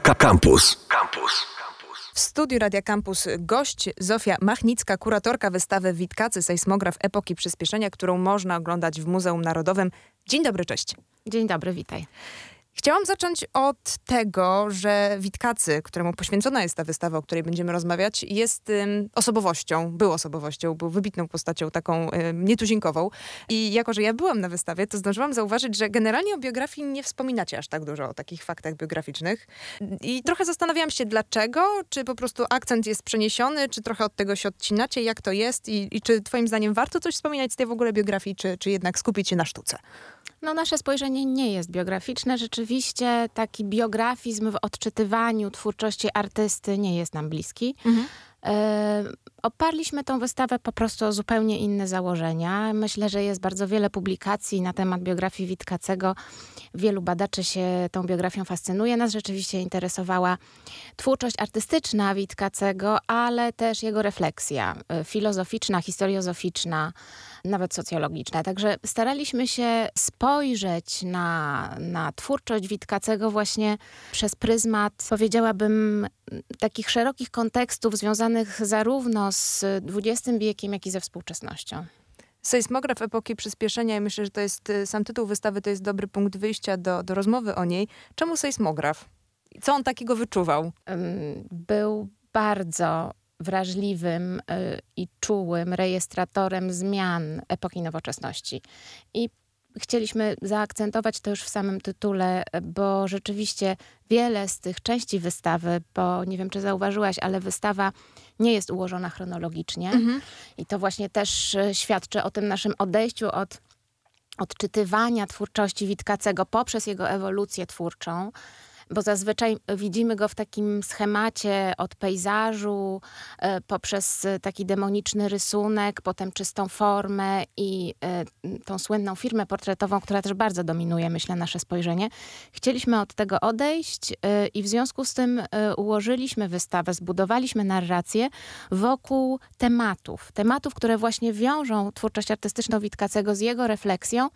Campus. Campus. W studiu Radia Campus gość Zofia Machnicka, kuratorka wystawy Witkacy Sejsmograf Epoki Przyspieszenia, którą można oglądać w Muzeum Narodowym. Dzień dobry, cześć. Dzień dobry, witaj. Chciałam zacząć od tego, że Witkacy, któremu poświęcona jest ta wystawa, o której będziemy rozmawiać, jest ym, osobowością, był osobowością, był wybitną postacią, taką ym, nietuzinkową. I jako, że ja byłam na wystawie, to zdążyłam zauważyć, że generalnie o biografii nie wspominacie aż tak dużo o takich faktach biograficznych. I trochę zastanawiałam się, dlaczego, czy po prostu akcent jest przeniesiony, czy trochę od tego się odcinacie, jak to jest i, i czy twoim zdaniem warto coś wspominać z tej w ogóle biografii, czy, czy jednak skupić się na sztuce? No, nasze spojrzenie nie jest biograficzne. Rzeczywiście taki biografizm w odczytywaniu twórczości artysty nie jest nam bliski. Mhm. E, oparliśmy tą wystawę po prostu o zupełnie inne założenia. Myślę, że jest bardzo wiele publikacji na temat biografii Witkacego. Wielu badaczy się tą biografią fascynuje. Nas rzeczywiście interesowała twórczość artystyczna Witkacego, ale też jego refleksja e, filozoficzna, historiozoficzna nawet socjologiczne. Także staraliśmy się spojrzeć na, na twórczość Witkacego właśnie przez pryzmat, powiedziałabym, takich szerokich kontekstów związanych zarówno z XX wiekiem, jak i ze współczesnością. Sejsmograf epoki przyspieszenia i myślę, że to jest y, sam tytuł wystawy, to jest dobry punkt wyjścia do, do rozmowy o niej. Czemu sejsmograf? Co on takiego wyczuwał? Był bardzo wrażliwym y, i czułym rejestratorem zmian epoki nowoczesności. I chcieliśmy zaakcentować to już w samym tytule, bo rzeczywiście wiele z tych części wystawy, bo nie wiem, czy zauważyłaś, ale wystawa nie jest ułożona chronologicznie. Mhm. I to właśnie też y, świadczy o tym naszym odejściu od odczytywania twórczości Witkacego poprzez jego ewolucję twórczą bo zazwyczaj widzimy go w takim schemacie od pejzażu, e, poprzez taki demoniczny rysunek, potem czystą formę i e, tą słynną firmę portretową, która też bardzo dominuje, myślę, nasze spojrzenie. Chcieliśmy od tego odejść e, i w związku z tym ułożyliśmy wystawę, zbudowaliśmy narrację wokół tematów. Tematów, które właśnie wiążą twórczość artystyczną Witkacego z jego refleksją,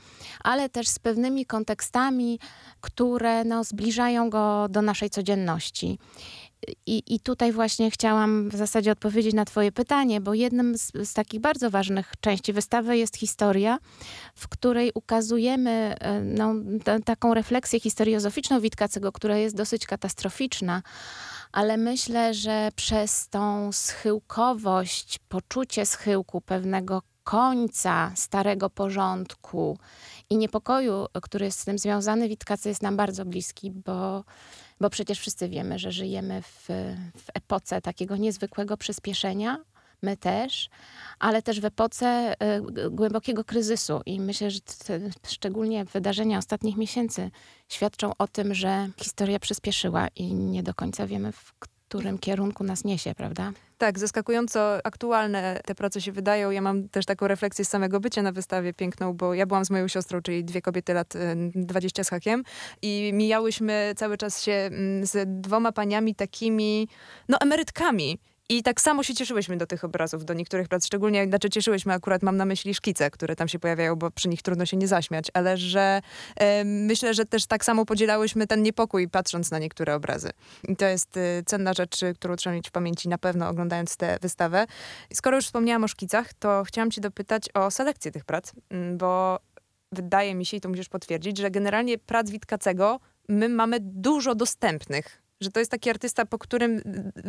ale też z pewnymi kontekstami, które no, zbliżają go do, do naszej codzienności. I, I tutaj właśnie chciałam w zasadzie odpowiedzieć na Twoje pytanie, bo jednym z, z, takich bardzo ważnych części wystawy jest historia, w której ukazujemy e, no, taką refleksję historiozoficzną Witkacego, która jest dosyć katastroficzna, ale myślę, że przez tą schyłkowość, poczucie schyłku pewnego końca starego porządku i niepokoju, który jest z tym związany, Witkacy jest nam bardzo bliski, bo, bo przecież wszyscy wiemy, że żyjemy w, w epoce takiego niezwykłego przyspieszenia, my też, ale też w epoce y, głębokiego kryzysu. I myślę, że szczególnie wydarzenia ostatnich miesięcy świadczą o tym, że historia przyspieszyła i nie do końca wiemy, w którym kierunku nas niesie, prawda? Tak, zaskakująco aktualne te prace się wydają. Ja mam też taką refleksję z samego bycia na wystawie piękną, bo ja byłam z moją siostrą, czyli dwie kobiety lat 20 z hakiem i mijałyśmy cały czas się mm, z dwoma paniami takimi, no emerytkami. I tak samo się cieszyłyśmy do tych obrazów, do niektórych prac, szczególnie, znaczy cieszyłyśmy, akurat mam na myśli szkice, które tam się pojawiają, bo przy nich trudno się nie zaśmiać, ale że myślę, że też tak samo podzielałyśmy ten niepokój, patrząc na niektóre obrazy. I to jest e, cenna rzecz, którą trzeba mieć w pamięci na pewno, oglądając tę wystawę. Skoro już wspomniałam o szkicach, to chciałam cię dopytać o selekcję tych prac, bo wydaje mi się, i to musisz potwierdzić, że generalnie prac Witkacego my mamy dużo dostępnych że to jest taki artysta, po którym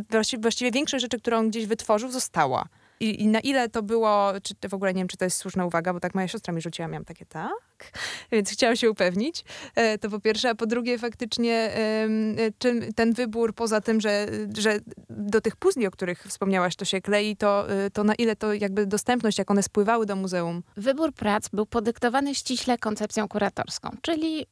właściwie, właściwie większość rzeczy, którą on gdzieś wytworzył, została. I, I, na ile to było, czy w ogóle nie wiem, czy to jest słuszna uwaga, bo tak moja siostra mi rzuciła, miałam takie tak, więc chciałam się upewnić. E, to po pierwsze, a po drugie faktycznie e, czym ten wybór, poza tym, że, że do tych puzli, o których wspomniałaś, to się klei, to, e, to na ile to jakby dostępność, jak one spływały do muzeum? Wybór prac był podyktowany ściśle koncepcją kuratorską, czyli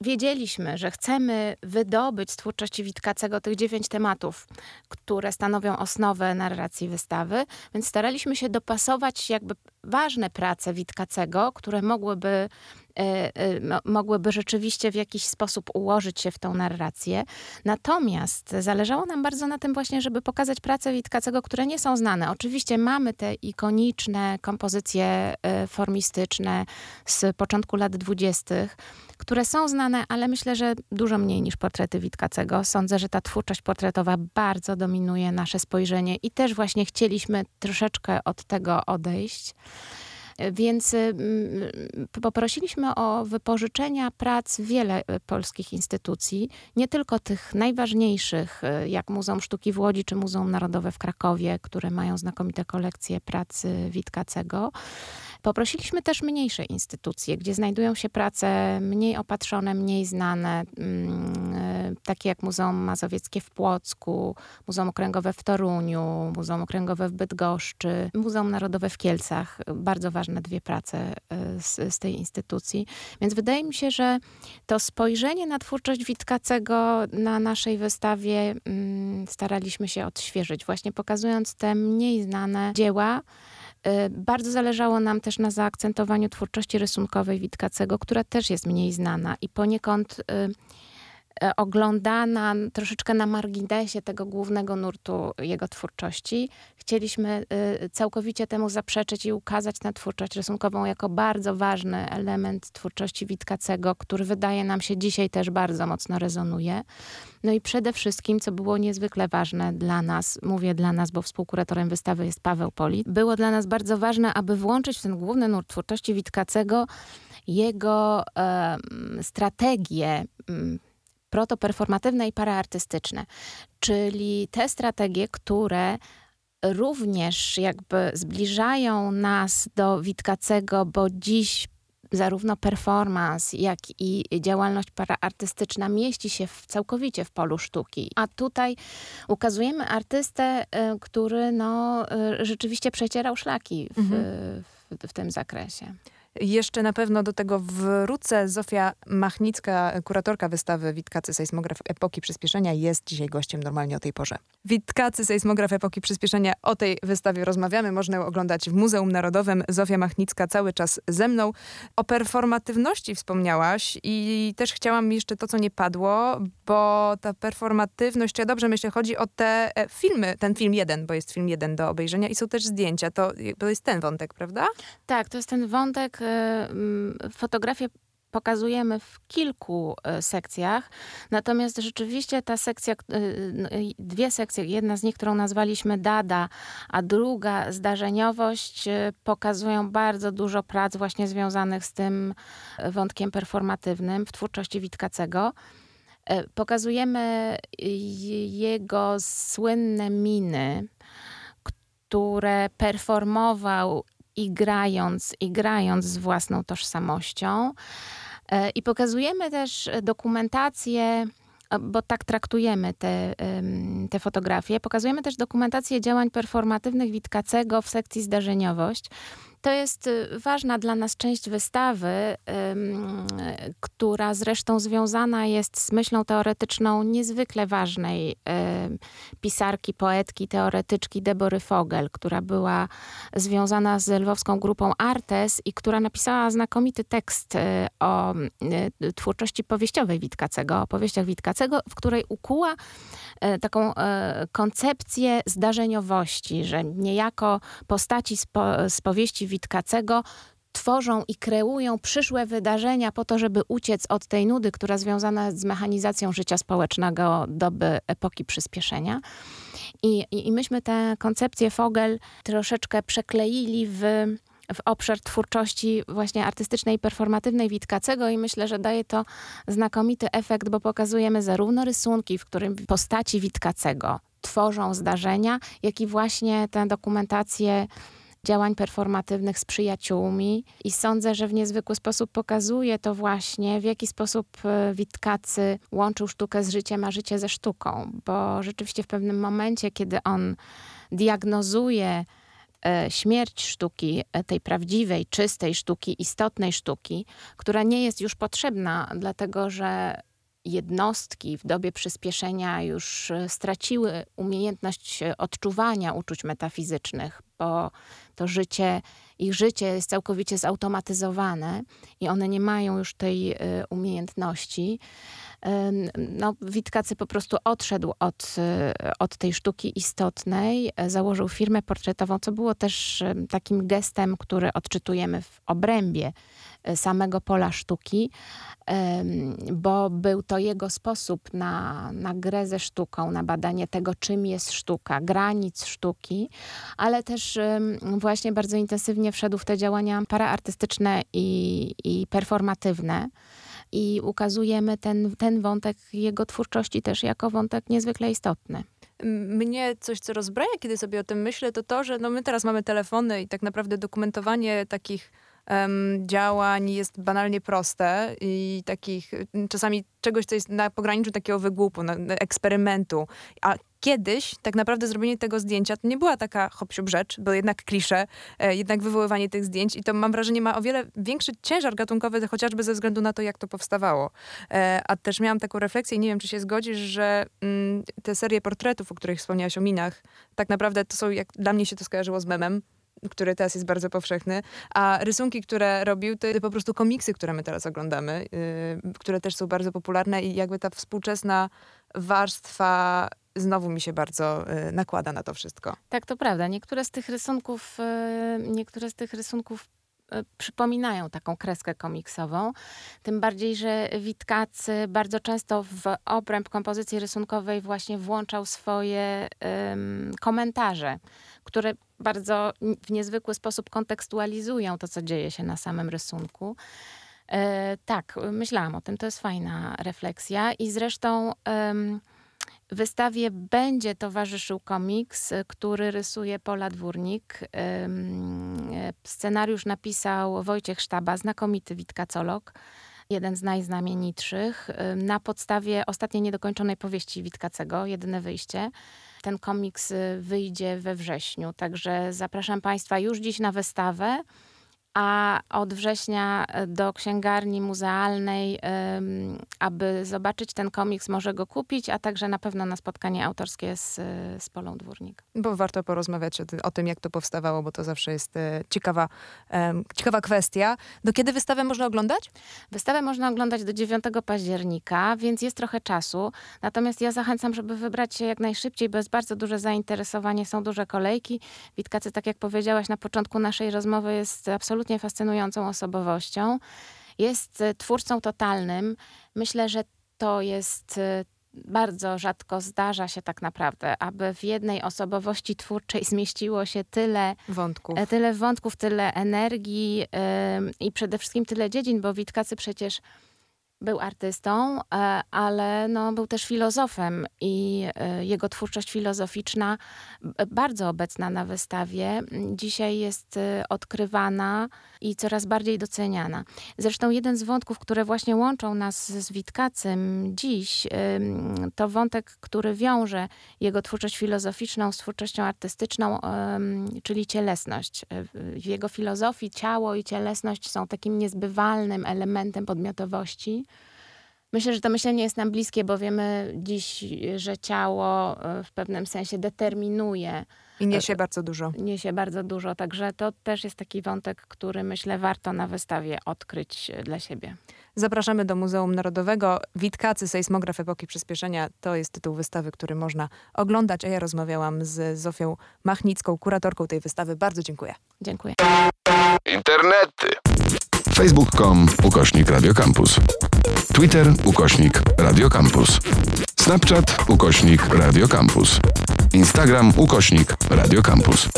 wiedzieliśmy, że chcemy wydobyć z twórczości Witkacego tych dziewięć tematów, które stanowią osnowę narracji wystawy, więc staraliśmy się dopasować jakby ważne prace Witkacego, które mogłyby mogłyby rzeczywiście w jakiś sposób ułożyć się w tą narrację. Natomiast zależało nam bardzo na tym właśnie, żeby pokazać prace Witkacego, które nie są znane. Oczywiście mamy te ikoniczne kompozycje formistyczne z początku lat dwudziestych, które są znane, ale myślę, że dużo mniej niż portrety Witkacego. Sądzę, że ta twórczość portretowa bardzo dominuje nasze spojrzenie i też właśnie chcieliśmy troszeczkę od tego odejść. Więc y, poprosiliśmy o wypożyczenia prac wiele y, polskich instytucji, nie tylko tych najważniejszych, y, jak Muzeum Sztuki w Łodzi czy Muzeum Narodowe w Krakowie, które mają znakomite kolekcje pracy Witkacego, Poprosiliśmy też mniejsze instytucje, gdzie znajdują się prace mniej opatrzone, mniej znane, mm, e, takie jak Muzeum Mazowieckie w Płocku, Muzeum Okręgowe w Toruniu, Muzeum Okręgowe w Bydgoszczy, Muzeum Narodowe w Kielcach. Bardzo ważne dwie prace e, z, z tej instytucji. Więc wydaje mi się, że to spojrzenie na twórczość Witkacego na naszej wystawie mm, staraliśmy się odświeżyć, właśnie pokazując te mniej znane dzieła, bardzo zależało nam też na zaakcentowaniu twórczości rysunkowej Witkacego, która też jest mniej znana i poniekąd E, oglądana troszeczkę na marginesie tego głównego nurtu jego twórczości. Chcieliśmy e, całkowicie temu zaprzeczyć i ukazać tę twórczość rysunkową jako bardzo ważny element twórczości Witkacego, który wydaje nam się dzisiaj też bardzo mocno rezonuje. No i przede wszystkim, co było niezwykle ważne dla nas, mówię dla nas, bo współkuratorem wystawy jest Paweł Polit, było dla nas bardzo ważne, aby włączyć w ten główny nurt twórczości Witkacego jego e, strategię protoperformatywne i paraartystyczne, czyli te strategie, które również jakby zbliżają nas do Witkacego, bo dziś zarówno performance, jak i działalność paraartystyczna mieści się w, całkowicie w polu sztuki. A tutaj ukazujemy artystę, y, który no, y, rzeczywiście przecierał szlaki w, mhm. w, w tym zakresie. Jeszcze na pewno do tego wrócę. Zofia Machnicka, kuratorka wystawy Witkacy Sejsmograf Epoki Przyspieszenia jest dzisiaj gościem normalnie o tej porze. Witkacy Sejsmograf Epoki Przyspieszenia. O tej wystawie rozmawiamy. Można ją oglądać w Muzeum Narodowym. Zofia Machnicka cały czas ze mną. O performatywności wspomniałaś i też chciałam jeszcze to, co nie padło, bo ta performatywność, ja dobrze myślę, chodzi o te e, filmy, ten film jeden, bo jest film jeden do obejrzenia i są też zdjęcia. To, to jest ten wątek, prawda? Tak, to jest ten wątek fotografię pokazujemy w kilku y, sekcjach, natomiast rzeczywiście ta sekcja, y, no, dwie sekcje, jedna z nich, którą nazwaliśmy Dada, a druga Zdarzeniowość, pokazują bardzo dużo prac właśnie związanych z tym wątkiem performatywnym w twórczości Witkacego. Pokazujemy jego słynne miny, które performował i grając, i grając z własną tożsamością. E, I pokazujemy też dokumentację bo tak traktujemy te, te fotografie. Pokazujemy też dokumentację działań performatywnych Witkacego w sekcji zdarzeniowość. To jest y, ważna dla nas część wystawy, która zresztą związana jest z myślą teoretyczną niezwykle ważnej pisarki, poetki, teoretyczki Debory Fogel, która była związana z lwowską grupą Artes i która napisała znakomity tekst y, o y, twórczości powieściowej Witkacego, o powieściach Witkacego, w której ukuła taką koncepcję zdarzeniowości, że niejako postaci z, z powieści Witkacego tworzą i kreują przyszłe wydarzenia po to, żeby uciec od tej nudy, która związana jest z mechanizacją życia społecznego doby epoki przyspieszenia. I, i, i myśmy tę koncepcję Fogel troszeczkę przekleili w w obszar twórczości właśnie artystycznej i performatywnej Witkacego i myślę, że daje to znakomity efekt, bo pokazujemy zarówno rysunki, w którym postaci Witkacego tworzą zdarzenia, jak i właśnie tę dokumentację działań performatywnych z przyjaciółmi i sądzę, że w niezwykły sposób pokazuje to właśnie, w jaki sposób e, Witkacy łączył sztukę z życiem, a życie ze sztuką, bo rzeczywiście w pewnym momencie, kiedy on diagnozuje e, śmierć sztuki, e, tej prawdziwej, czystej sztuki, istotnej sztuki, która nie jest już potrzebna, dlatego że jednostki w dobie przyspieszenia już straciły umiejętność odczuwania uczuć metafizycznych, bo to życie, ich życie jest całkowicie zautomatyzowane i one nie mają już tej umiejętności. No, Witkacy po prostu odszedł od, e, od tej sztuki istotnej, e, założył firmę portretową, co było też takim gestem, który odczytujemy w obrębie e, samego pola sztuki, bo był to jego sposób na, na grę ze sztuką, na badanie tego, czym jest sztuka, granic sztuki, ale też właśnie bardzo intensywnie wszedł w te działania paraartystyczne i, i performatywne i ukazujemy ten, ten wątek jego twórczości też jako wątek niezwykle istotny. Mnie coś, co rozbraja, kiedy sobie o tym myślę, to to, że no my teraz mamy telefony i tak naprawdę dokumentowanie takich um, działań jest banalnie proste i takich czasami czegoś, co jest na pograniczu takiego wygłupu, na, na eksperymentu. A kiedyś tak naprawdę zrobienie tego zdjęcia to nie była taka hop rzecz, bo jednak klisze, e, jednak wywoływanie tych zdjęć i to mam wrażenie ma o wiele większy ciężar gatunkowy, chociażby ze względu na to, jak to powstawało. E, a też miałam taką refleksję i nie wiem, czy się zgodzisz, że mm, te serie portretów, o których wspomniałaś o minach, tak naprawdę to są, jak dla mnie się to skojarzyło z memem, który teraz jest bardzo powszechny, a rysunki, które robił, to po prostu komiksy, które my teraz oglądamy, yy, które też są bardzo popularne i jakby ta współczesna warstwa znowu mi się bardzo yy, nakłada na to wszystko. Tak, to prawda. Niektóre z tych rysunków, yy, niektóre z tych rysunków y, przypominają taką kreskę komiksową. Tym bardziej, że Witkacy bardzo często w obręb kompozycji rysunkowej właśnie włączał swoje um, komentarze, które bardzo w niezwykły sposób kontekstualizują to, co dzieje się na samym rysunku. E, tak, myślałam o tym, to jest fajna refleksja i zresztą wystawie będzie towarzyszył komiks, który rysuje Pola Dwórnik. Scenariusz napisał Wojciech Sztaba, znakomity witkacolog, jeden z najznamienitszych, na podstawie ostatniej niedokończonej powieści Witkacego, Jedyne Wyjście. Ten komiks y, wyjdzie we wrześniu, także zapraszam Państwa już dziś na wystawę a od września e, do księgarni muzealnej, aby zobaczyć ten komiks, może go kupić, a także na pewno na spotkanie autorskie z, z Polą Dwórnik. Bo warto porozmawiać o, o tym, jak to powstawało, bo to zawsze jest e, ciekawa, ciekawa kwestia. Do kiedy wystawę można oglądać? Wystawę można oglądać do 9 października, więc jest trochę czasu. Natomiast ja zachęcam, żeby wybrać się jak najszybciej, bo jest bardzo duże zainteresowanie, są duże kolejki. Witkacy, tak jak powiedziałaś na początku naszej rozmowy, jest absolutnie absolutnie fascynującą osobowością. Jest e, twórcą totalnym. Myślę, że to jest e, bardzo rzadko zdarza się tak naprawdę, aby w jednej osobowości twórczej zmieściło się tyle wątków, e, tyle, wątków, tyle energii yy, i przede wszystkim tyle dziedzin, bo Witkacy przecież był artystą, e, ale no, był też filozofem i e, jego twórczość filozoficzna, bardzo obecna na wystawie, dzisiaj jest e, odkrywana i coraz bardziej doceniana. Zresztą jeden z wątków, które właśnie łączą nas z Witkacym dziś, to wątek, który wiąże jego twórczość filozoficzną z twórczością artystyczną, czyli cielesność. W jego filozofii ciało i cielesność są takim niezbywalnym elementem podmiotowości. Myślę, że to myślenie jest nam bliskie, bo wiemy dziś, że ciało e, w pewnym sensie determinuje. I niesie bardzo dużo. Niesie bardzo dużo, także to też jest taki wątek, który myślę warto na wystawie odkryć e, dla siebie. Zapraszamy do Muzeum Narodowego. Witkacy, sejsmograf epoki przyspieszenia to jest tytuł wystawy, który można oglądać, a ja rozmawiałam z Zofią Machnicką, kuratorką tej wystawy. Bardzo dziękuję. Dziękuję. Internety. Facebook.com ukośnik Radiocampus. Twitter ukośnik Radiocampus. Snapchat ukośnik Radiocampus. Instagram ukośnik Radiocampus.